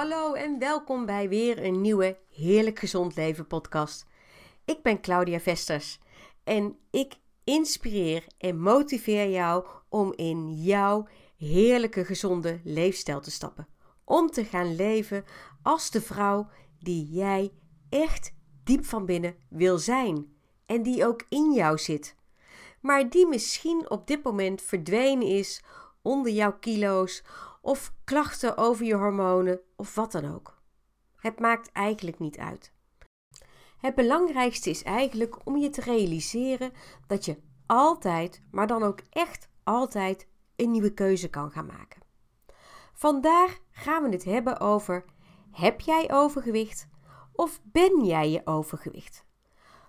Hallo en welkom bij weer een nieuwe Heerlijk Gezond Leven podcast. Ik ben Claudia Vesters en ik inspireer en motiveer jou om in jouw heerlijke gezonde leefstijl te stappen. Om te gaan leven als de vrouw die jij echt diep van binnen wil zijn en die ook in jou zit. Maar die misschien op dit moment verdwenen is onder jouw kilo's of klachten over je hormonen of wat dan ook. Het maakt eigenlijk niet uit. Het belangrijkste is eigenlijk om je te realiseren dat je altijd, maar dan ook echt altijd, een nieuwe keuze kan gaan maken. Vandaag gaan we het hebben over: heb jij overgewicht of ben jij je overgewicht?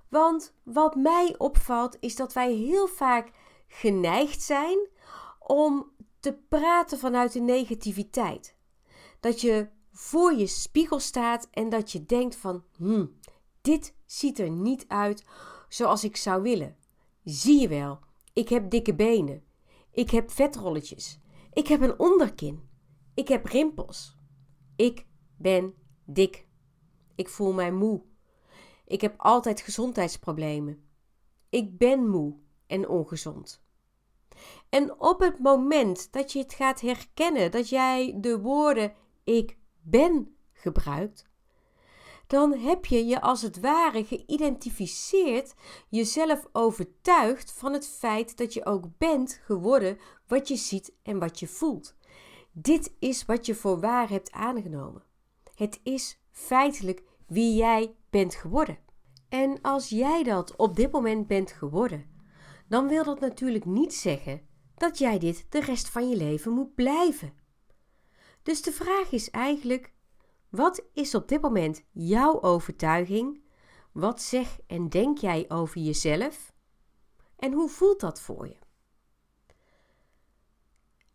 Want wat mij opvalt is dat wij heel vaak geneigd zijn om te praten vanuit de negativiteit. Dat je voor je spiegel staat en dat je denkt van, hmm, dit ziet er niet uit zoals ik zou willen. Zie je wel, ik heb dikke benen. Ik heb vetrolletjes. Ik heb een onderkin. Ik heb rimpels. Ik ben dik. Ik voel mij moe. Ik heb altijd gezondheidsproblemen. Ik ben moe en ongezond. En op het moment dat je het gaat herkennen, dat jij de woorden ik ben gebruikt, dan heb je je als het ware geïdentificeerd, jezelf overtuigd van het feit dat je ook bent geworden wat je ziet en wat je voelt. Dit is wat je voor waar hebt aangenomen. Het is feitelijk wie jij bent geworden. En als jij dat op dit moment bent geworden, dan wil dat natuurlijk niet zeggen dat jij dit de rest van je leven moet blijven. Dus de vraag is eigenlijk: wat is op dit moment jouw overtuiging? Wat zeg en denk jij over jezelf? En hoe voelt dat voor je?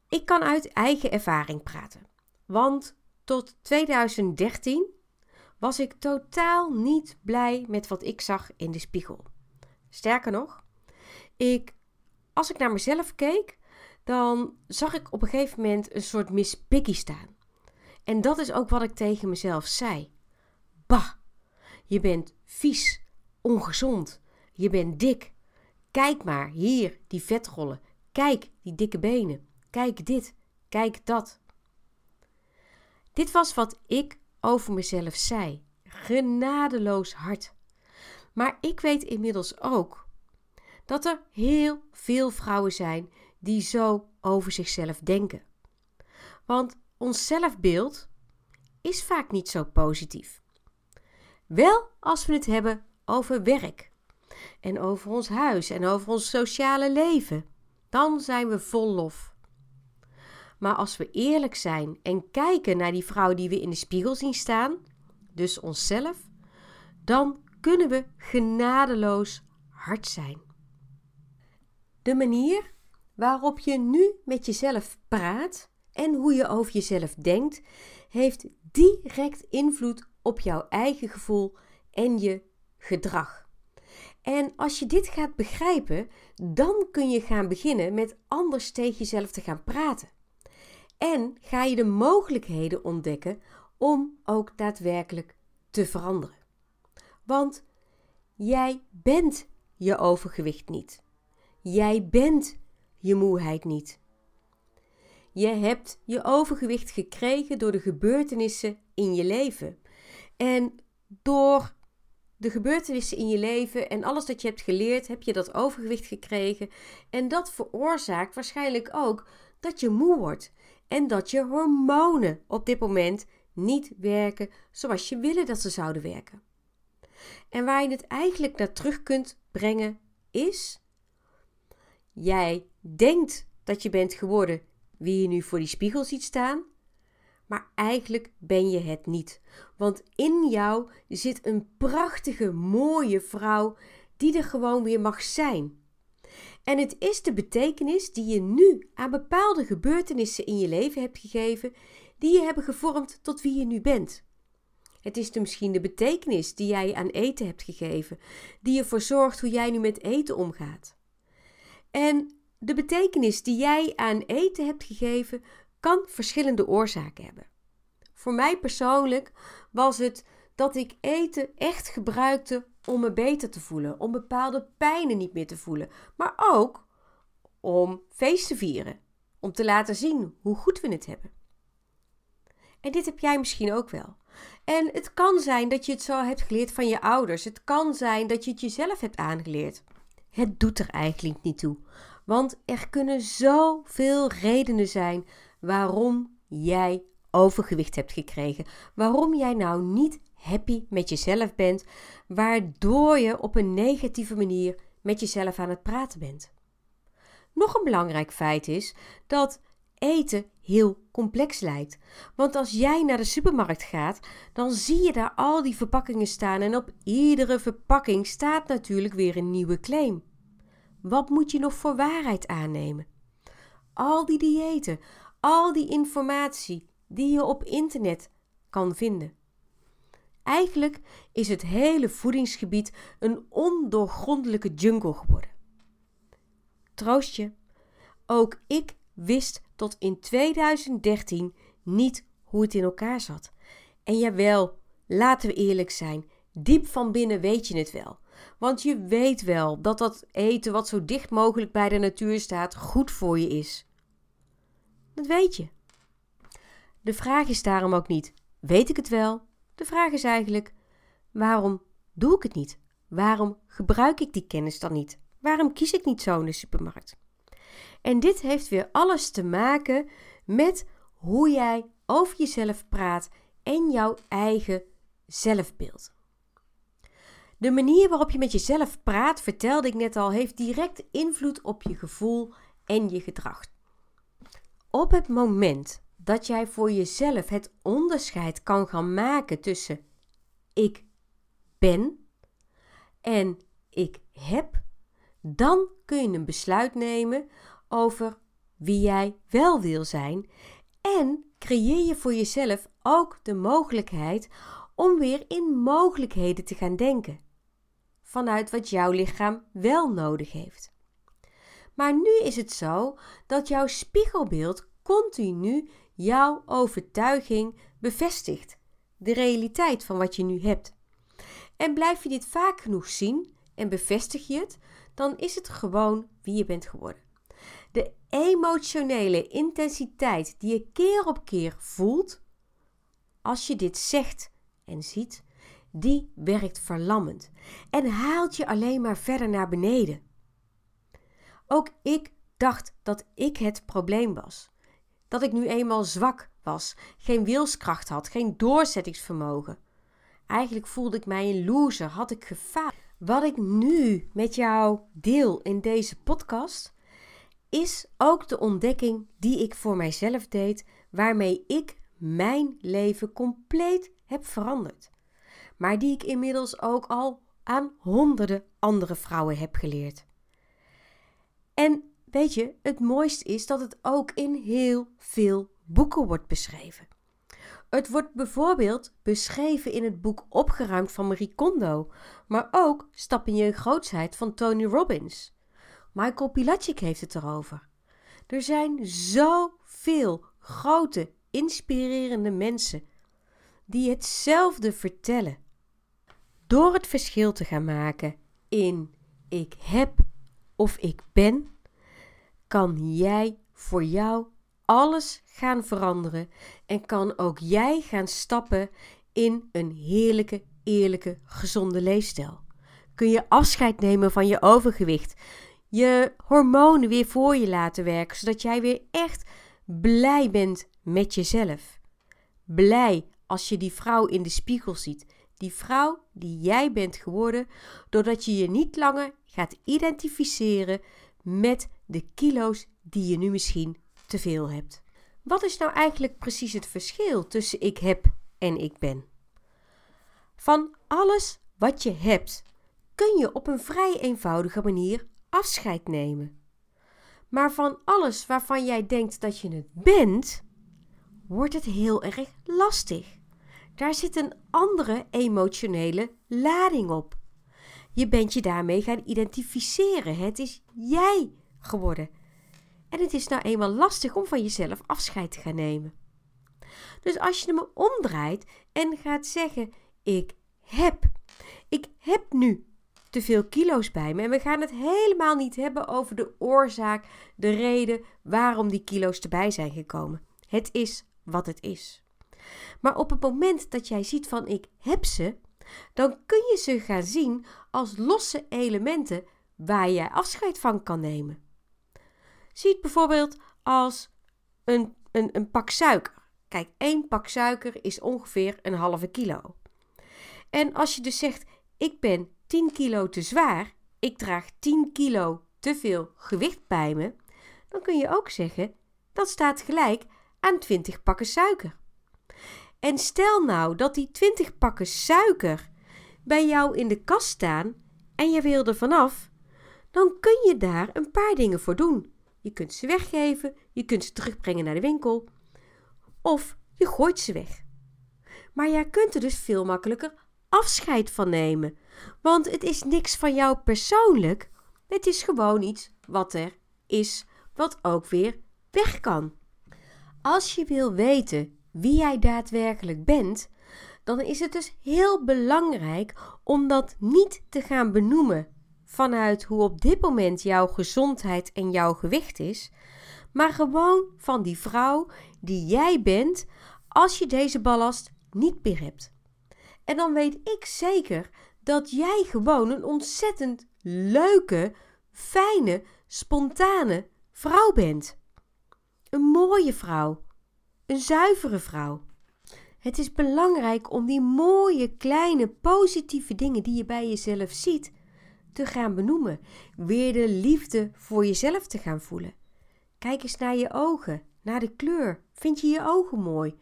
Ik kan uit eigen ervaring praten, want tot 2013 was ik totaal niet blij met wat ik zag in de spiegel. Sterker nog, ik, als ik naar mezelf keek, dan zag ik op een gegeven moment een soort Miss Piggy staan. En dat is ook wat ik tegen mezelf zei. Bah, je bent vies, ongezond, je bent dik. Kijk maar, hier, die vetrollen. Kijk, die dikke benen. Kijk dit, kijk dat. Dit was wat ik over mezelf zei. Genadeloos hard. Maar ik weet inmiddels ook dat er heel veel vrouwen zijn die zo over zichzelf denken. Want ons zelfbeeld is vaak niet zo positief. Wel als we het hebben over werk en over ons huis en over ons sociale leven, dan zijn we vol lof. Maar als we eerlijk zijn en kijken naar die vrouw die we in de spiegel zien staan, dus onszelf, dan kunnen we genadeloos hard zijn. De manier waarop je nu met jezelf praat en hoe je over jezelf denkt, heeft direct invloed op jouw eigen gevoel en je gedrag. En als je dit gaat begrijpen, dan kun je gaan beginnen met anders tegen jezelf te gaan praten. En ga je de mogelijkheden ontdekken om ook daadwerkelijk te veranderen. Want jij bent je overgewicht niet. Jij bent je moeheid niet. Je hebt je overgewicht gekregen door de gebeurtenissen in je leven. En door de gebeurtenissen in je leven en alles dat je hebt geleerd, heb je dat overgewicht gekregen. En dat veroorzaakt waarschijnlijk ook dat je moe wordt. En dat je hormonen op dit moment niet werken zoals je willen dat ze zouden werken. En waar je het eigenlijk naar terug kunt brengen is: jij denkt dat je bent geworden wie je nu voor die spiegel ziet staan, maar eigenlijk ben je het niet. Want in jou zit een prachtige, mooie vrouw die er gewoon weer mag zijn. En het is de betekenis die je nu aan bepaalde gebeurtenissen in je leven hebt gegeven, die je hebben gevormd tot wie je nu bent. Het is de, misschien de betekenis die jij aan eten hebt gegeven, die ervoor zorgt hoe jij nu met eten omgaat. En de betekenis die jij aan eten hebt gegeven kan verschillende oorzaken hebben. Voor mij persoonlijk was het dat ik eten echt gebruikte om me beter te voelen, om bepaalde pijnen niet meer te voelen, maar ook om feest te vieren, om te laten zien hoe goed we het hebben. En dit heb jij misschien ook wel. En het kan zijn dat je het zo hebt geleerd van je ouders. Het kan zijn dat je het jezelf hebt aangeleerd. Het doet er eigenlijk niet toe. Want er kunnen zoveel redenen zijn waarom jij overgewicht hebt gekregen. Waarom jij nou niet happy met jezelf bent, waardoor je op een negatieve manier met jezelf aan het praten bent. Nog een belangrijk feit is dat eten heel complex lijkt. Want als jij naar de supermarkt gaat, dan zie je daar al die verpakkingen staan en op iedere verpakking staat natuurlijk weer een nieuwe claim. Wat moet je nog voor waarheid aannemen? Al die diëten, al die informatie die je op internet kan vinden. Eigenlijk is het hele voedingsgebied een ondoorgrondelijke jungle geworden. Troost je, ook ik wist tot in 2013 niet hoe het in elkaar zat. En jawel, laten we eerlijk zijn, diep van binnen weet je het wel. Want je weet wel dat dat eten wat zo dicht mogelijk bij de natuur staat goed voor je is. Dat weet je. De vraag is daarom ook niet: weet ik het wel? De vraag is eigenlijk: waarom doe ik het niet? Waarom gebruik ik die kennis dan niet? Waarom kies ik niet zo in de supermarkt? En dit heeft weer alles te maken met hoe jij over jezelf praat en jouw eigen zelfbeeld. De manier waarop je met jezelf praat, vertelde ik net al, heeft direct invloed op je gevoel en je gedrag. Op het moment dat jij voor jezelf het onderscheid kan gaan maken tussen ik ben en ik heb, dan kun je een besluit nemen over wie jij wel wil zijn en creëer je voor jezelf ook de mogelijkheid om weer in mogelijkheden te gaan denken. Vanuit wat jouw lichaam wel nodig heeft. Maar nu is het zo dat jouw spiegelbeeld continu jouw overtuiging bevestigt. De realiteit van wat je nu hebt. En blijf je dit vaak genoeg zien en bevestig je het, dan is het gewoon wie je bent geworden. De emotionele intensiteit die je keer op keer voelt als je dit zegt en ziet, die werkt verlammend en haalt je alleen maar verder naar beneden. Ook ik dacht dat ik het probleem was. Dat ik nu eenmaal zwak was, geen wilskracht had, geen doorzettingsvermogen. Eigenlijk voelde ik mij een loser, had ik gefaald. Wat ik nu met jou deel in deze podcast, is ook de ontdekking die ik voor mijzelf deed, waarmee ik mijn leven compleet heb veranderd. Maar die ik inmiddels ook al aan honderden andere vrouwen heb geleerd. En weet je, het mooiste is dat het ook in heel veel boeken wordt beschreven. Het wordt bijvoorbeeld beschreven in het boek Opgeruimd van Marie Kondo, maar ook Stap in je grootsheid van Tony Robbins. Michael Pilacic heeft het erover. Er zijn zoveel grote, inspirerende mensen die hetzelfde vertellen. Door het verschil te gaan maken in ik heb of ik ben, kan jij voor jou alles gaan veranderen en kan ook jij gaan stappen in een heerlijke, eerlijke, gezonde leefstijl. Kun je afscheid nemen van je overgewicht, je hormonen weer voor je laten werken, zodat jij weer echt blij bent met jezelf. Blij als je die vrouw in de spiegel ziet. Die vrouw die jij bent geworden, doordat je je niet langer gaat identificeren met de kilo's die je nu misschien te veel hebt. Wat is nou eigenlijk precies het verschil tussen ik heb en ik ben? Van alles wat je hebt, kun je op een vrij eenvoudige manier afscheid nemen. Maar van alles waarvan jij denkt dat je het bent, wordt het heel erg lastig. Daar zit een andere emotionele lading op. Je bent je daarmee gaan identificeren. Het is jij geworden. En het is nou eenmaal lastig om van jezelf afscheid te gaan nemen. Dus als je hem omdraait en gaat zeggen: Ik heb, ik heb nu te veel kilo's bij me. En we gaan het helemaal niet hebben over de oorzaak, de reden waarom die kilo's erbij zijn gekomen. Het is wat het is. Maar op het moment dat jij ziet van ik heb ze, dan kun je ze gaan zien als losse elementen waar jij afscheid van kan nemen. Zie het bijvoorbeeld als een, een, een pak suiker. Kijk, één pak suiker is ongeveer een halve kilo. En als je dus zegt, ik ben 10 kilo te zwaar, ik draag 10 kilo te veel gewicht bij me, dan kun je ook zeggen, dat staat gelijk aan 20 pakken suiker. En stel nou dat die 20 pakken suiker bij jou in de kast staan en je wil er vanaf, dan kun je daar een paar dingen voor doen. Je kunt ze weggeven, je kunt ze terugbrengen naar de winkel of je gooit ze weg. Maar jij kunt er dus veel makkelijker afscheid van nemen, want het is niks van jou persoonlijk. Het is gewoon iets wat er is, wat ook weer weg kan. Als je wil weten wie jij daadwerkelijk bent, dan is het dus heel belangrijk om dat niet te gaan benoemen vanuit hoe op dit moment jouw gezondheid en jouw gewicht is, maar gewoon van die vrouw die jij bent als je deze ballast niet meer hebt. En dan weet ik zeker dat jij gewoon een ontzettend leuke, fijne, spontane vrouw bent. Een mooie vrouw. Een zuivere vrouw. Het is belangrijk om die mooie, kleine, positieve dingen die je bij jezelf ziet te gaan benoemen. Weer de liefde voor jezelf te gaan voelen. Kijk eens naar je ogen, naar de kleur. Vind je je ogen mooi?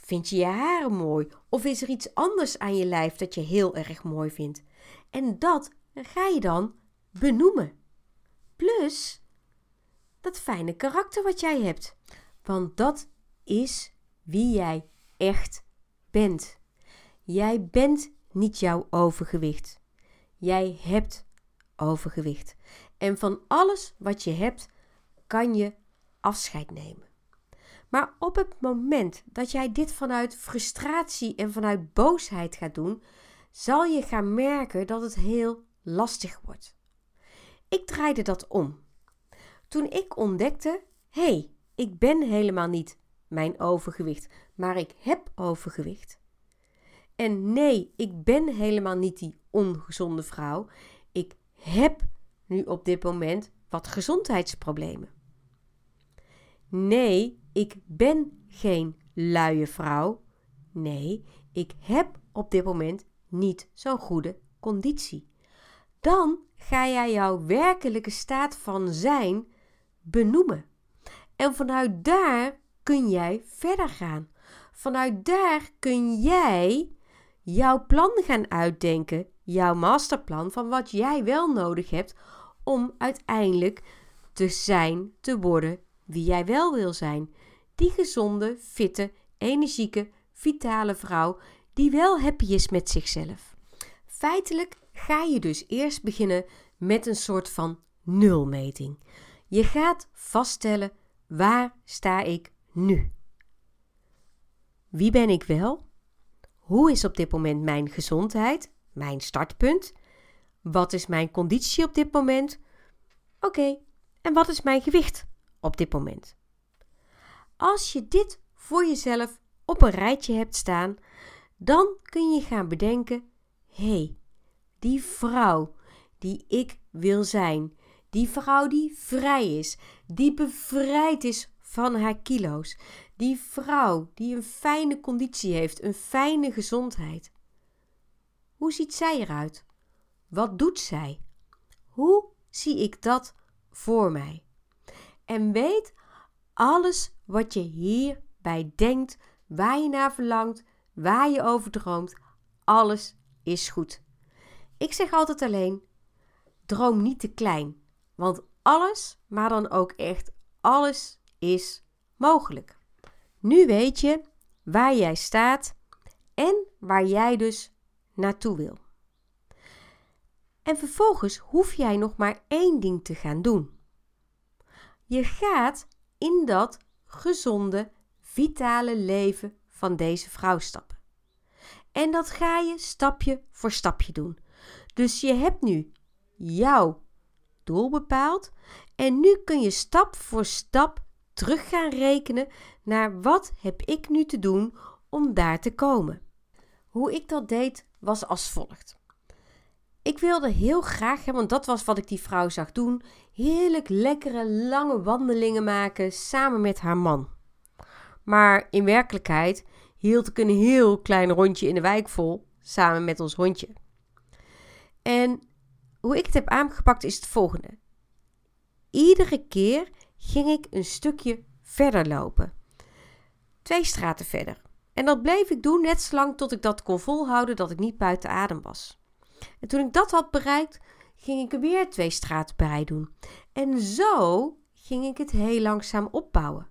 Vind je je haren mooi? Of is er iets anders aan je lijf dat je heel erg mooi vindt? En dat ga je dan benoemen. Plus dat fijne karakter wat jij hebt. Want dat is wie jij echt bent. Jij bent niet jouw overgewicht. Jij hebt overgewicht. En van alles wat je hebt, kan je afscheid nemen. Maar op het moment dat jij dit vanuit frustratie en vanuit boosheid gaat doen, zal je gaan merken dat het heel lastig wordt. Ik draaide dat om. Toen ik ontdekte: hé, hey, ik ben helemaal niet mijn overgewicht, maar ik heb overgewicht. En nee, ik ben helemaal niet die ongezonde vrouw. Ik heb nu op dit moment wat gezondheidsproblemen. Nee, ik ben geen luie vrouw. Nee, ik heb op dit moment niet zo'n goede conditie. Dan ga jij jouw werkelijke staat van zijn benoemen. En vanuit daar kun jij verder gaan. Vanuit daar kun jij jouw plan gaan uitdenken, jouw masterplan van wat jij wel nodig hebt om uiteindelijk te zijn, te worden wie jij wel wil zijn. Die gezonde, fitte, energieke, vitale vrouw die wel happy is met zichzelf. Feitelijk ga je dus eerst beginnen met een soort van nulmeting. Je gaat vaststellen waar sta ik nu? Wie ben ik wel? Hoe is op dit moment mijn gezondheid, mijn startpunt? Wat is mijn conditie op dit moment? Oké, en wat is mijn gewicht op dit moment? Als je dit voor jezelf op een rijtje hebt staan, dan kun je gaan bedenken: hé, hey, die vrouw die ik wil zijn, die vrouw die vrij is, die bevrijd is van haar kilo's, die vrouw die een fijne conditie heeft, een fijne gezondheid. Hoe ziet zij eruit? Wat doet zij? Hoe zie ik dat voor mij? En weet alles wat je hierbij denkt, waar je naar verlangt, waar je over droomt, alles is goed. Ik zeg altijd alleen: droom niet te klein, want alles, maar dan ook echt alles is mogelijk. Nu weet je waar jij staat en waar jij dus naartoe wil. En vervolgens hoef jij nog maar één ding te gaan doen. Je gaat in dat gezonde, vitale leven van deze vrouw stappen. En dat ga je stapje voor stapje doen. Dus je hebt nu jouw doel bepaald en nu kun je stap voor stap terug gaan rekenen naar wat heb ik nu te doen om daar te komen. Hoe ik dat deed was als volgt. Ik wilde heel graag, want dat was wat ik die vrouw zag doen, heerlijk lekkere lange wandelingen maken samen met haar man. Maar in werkelijkheid hield ik een heel klein rondje in de wijk vol samen met ons hondje. En hoe ik het heb aangepakt is het volgende. Iedere keer ging ik een stukje verder lopen. Twee straten verder. En dat bleef ik doen net zolang tot ik dat kon volhouden dat ik niet buiten adem was. En toen ik dat had bereikt, ging ik er weer twee straten bij doen. En zo ging ik het heel langzaam opbouwen.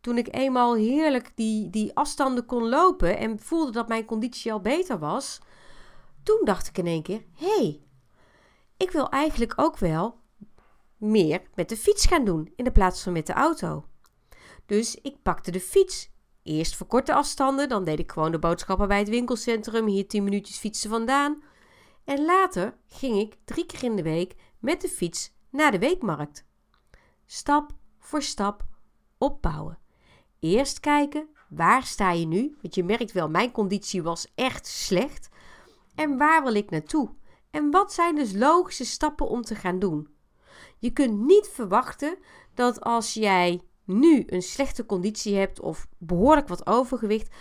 Toen ik eenmaal heerlijk die, die afstanden kon lopen en voelde dat mijn conditie al beter was, toen dacht ik in één keer: hé, hey, ik wil eigenlijk ook wel meer met de fiets gaan doen in de plaats van met de auto. Dus ik pakte de fiets. Eerst voor korte afstanden, dan deed ik gewoon de boodschappen bij het winkelcentrum, hier 10 minuutjes fietsen vandaan. En later ging ik drie keer in de week met de fiets naar de weekmarkt. Stap voor stap opbouwen. Eerst kijken, waar sta je nu? Want je merkt wel, mijn conditie was echt slecht. En waar wil ik naartoe? En wat zijn dus logische stappen om te gaan doen? Je kunt niet verwachten dat als jij nu een slechte conditie hebt of behoorlijk wat overgewicht,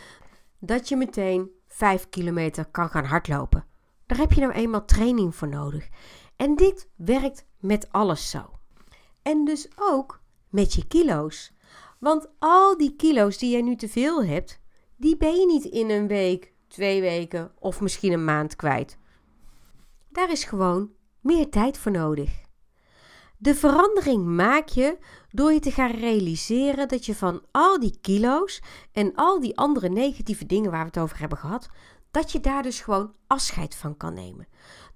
dat je meteen 5 kilometer kan gaan hardlopen. Daar heb je nou eenmaal training voor nodig. En dit werkt met alles zo. En dus ook met je kilo's. Want al die kilo's die jij nu te veel hebt, die ben je niet in een week, twee weken of misschien een maand kwijt. Daar is gewoon meer tijd voor nodig. De verandering maak je door je te gaan realiseren dat je van al die kilo's en al die andere negatieve dingen waar we het over hebben gehad, dat je daar dus gewoon afscheid van kan nemen.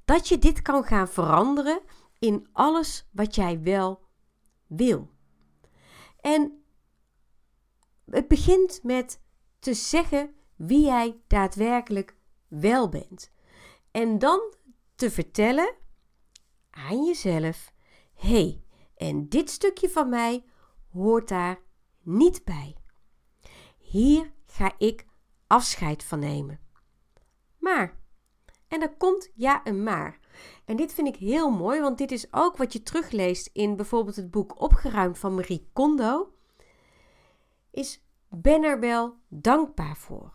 Dat je dit kan gaan veranderen in alles wat jij wel wil. En het begint met te zeggen wie jij daadwerkelijk wel bent. En dan te vertellen aan jezelf: hey, en dit stukje van mij hoort daar niet bij. Hier ga ik afscheid van nemen. Maar, en er komt ja een maar. En dit vind ik heel mooi, want dit is ook wat je terugleest in bijvoorbeeld het boek Opgeruimd van Marie Kondo. Is ben er wel dankbaar voor.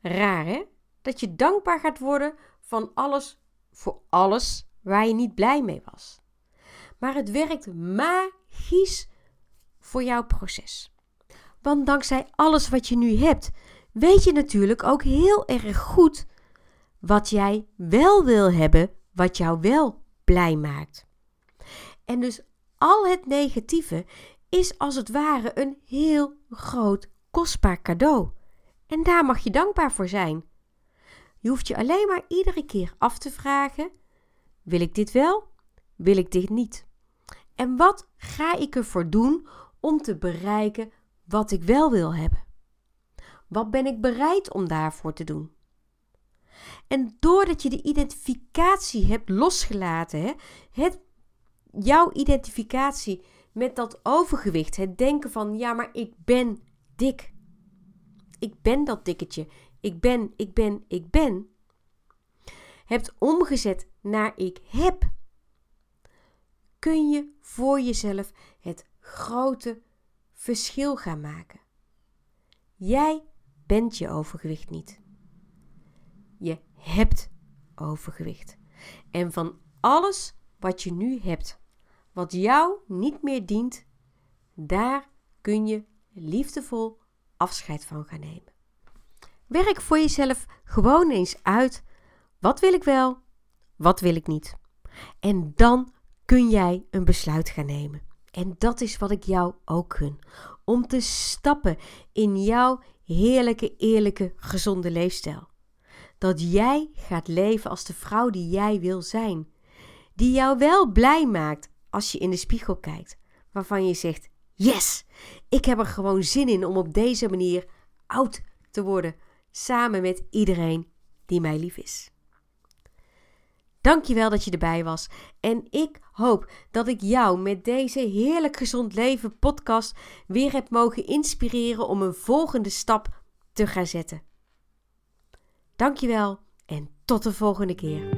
Raar hè? Dat je dankbaar gaat worden van alles voor alles waar je niet blij mee was. Maar het werkt magisch voor jouw proces. Want dankzij alles wat je nu hebt, weet je natuurlijk ook heel erg goed wat jij wel wil hebben, wat jou wel blij maakt. En dus al het negatieve is als het ware een heel groot, kostbaar cadeau. En daar mag je dankbaar voor zijn. Je hoeft je alleen maar iedere keer af te vragen: wil ik dit wel? Wil ik dit niet? En wat ga ik ervoor doen om te bereiken wat ik wel wil hebben? Wat ben ik bereid om daarvoor te doen? En doordat je de identificatie hebt losgelaten, hè, het, jouw identificatie met dat overgewicht, het denken van ja, maar ik ben dik. Ik ben dat dikketje. Ik ben, ik ben, ik ben. Hebt omgezet naar ik heb. Kun je voor jezelf het grote verschil gaan maken. Jij bent je overgewicht niet. Je hebt overgewicht. En van alles wat je nu hebt, wat jou niet meer dient, daar kun je liefdevol afscheid van gaan nemen. Werk voor jezelf gewoon eens uit. Wat wil ik wel? Wat wil ik niet? En dan kun jij een besluit gaan nemen. En dat is wat ik jou ook gun. Om te stappen in jouw heerlijke, eerlijke, gezonde leefstijl. Dat jij gaat leven als de vrouw die jij wil zijn. Die jou wel blij maakt als je in de spiegel kijkt. Waarvan je zegt: Yes, ik heb er gewoon zin in om op deze manier oud te worden samen met iedereen die mij lief is. Dankjewel dat je erbij was. En ik hoop dat ik jou met deze Heerlijk Gezond Leven podcast weer heb mogen inspireren om een volgende stap te gaan zetten. Dankjewel en tot de volgende keer.